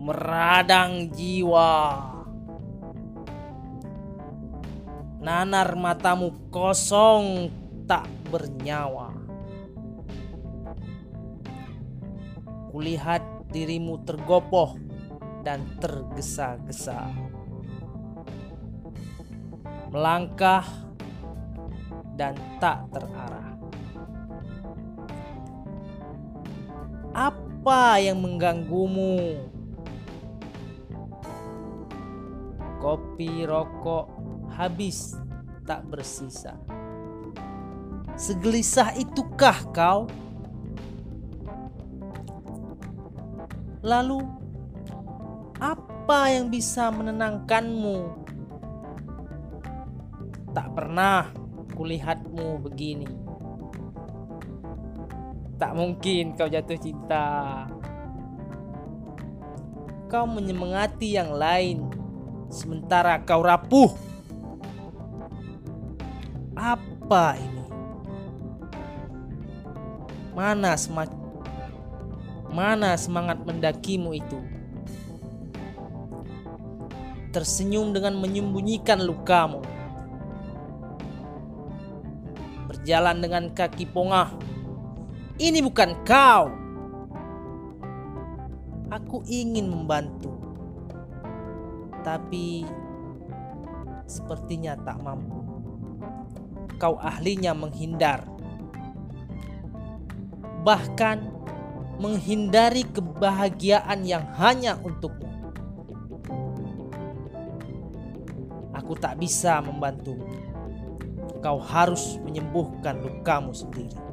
meradang jiwa. Nanar matamu kosong tak bernyawa. Kulihat dirimu tergopoh dan tergesa-gesa. Melangkah dan tak terarah. Apa yang mengganggumu? Kopi rokok habis tak bersisa. Segelisah itukah kau? Lalu, apa yang bisa menenangkanmu? Tak pernah kulihatmu begini. Tak mungkin kau jatuh cinta. Kau menyemangati yang lain, sementara kau rapuh. Apa ini? Mana semak Mana semangat mendakimu itu? Tersenyum dengan menyembunyikan lukamu. Berjalan dengan kaki pongah. Ini bukan kau. Aku ingin membantu. Tapi sepertinya tak mampu. Kau ahlinya menghindar. Bahkan menghindari kebahagiaan yang hanya untukmu. Aku tak bisa membantu. Kau harus menyembuhkan lukamu sendiri.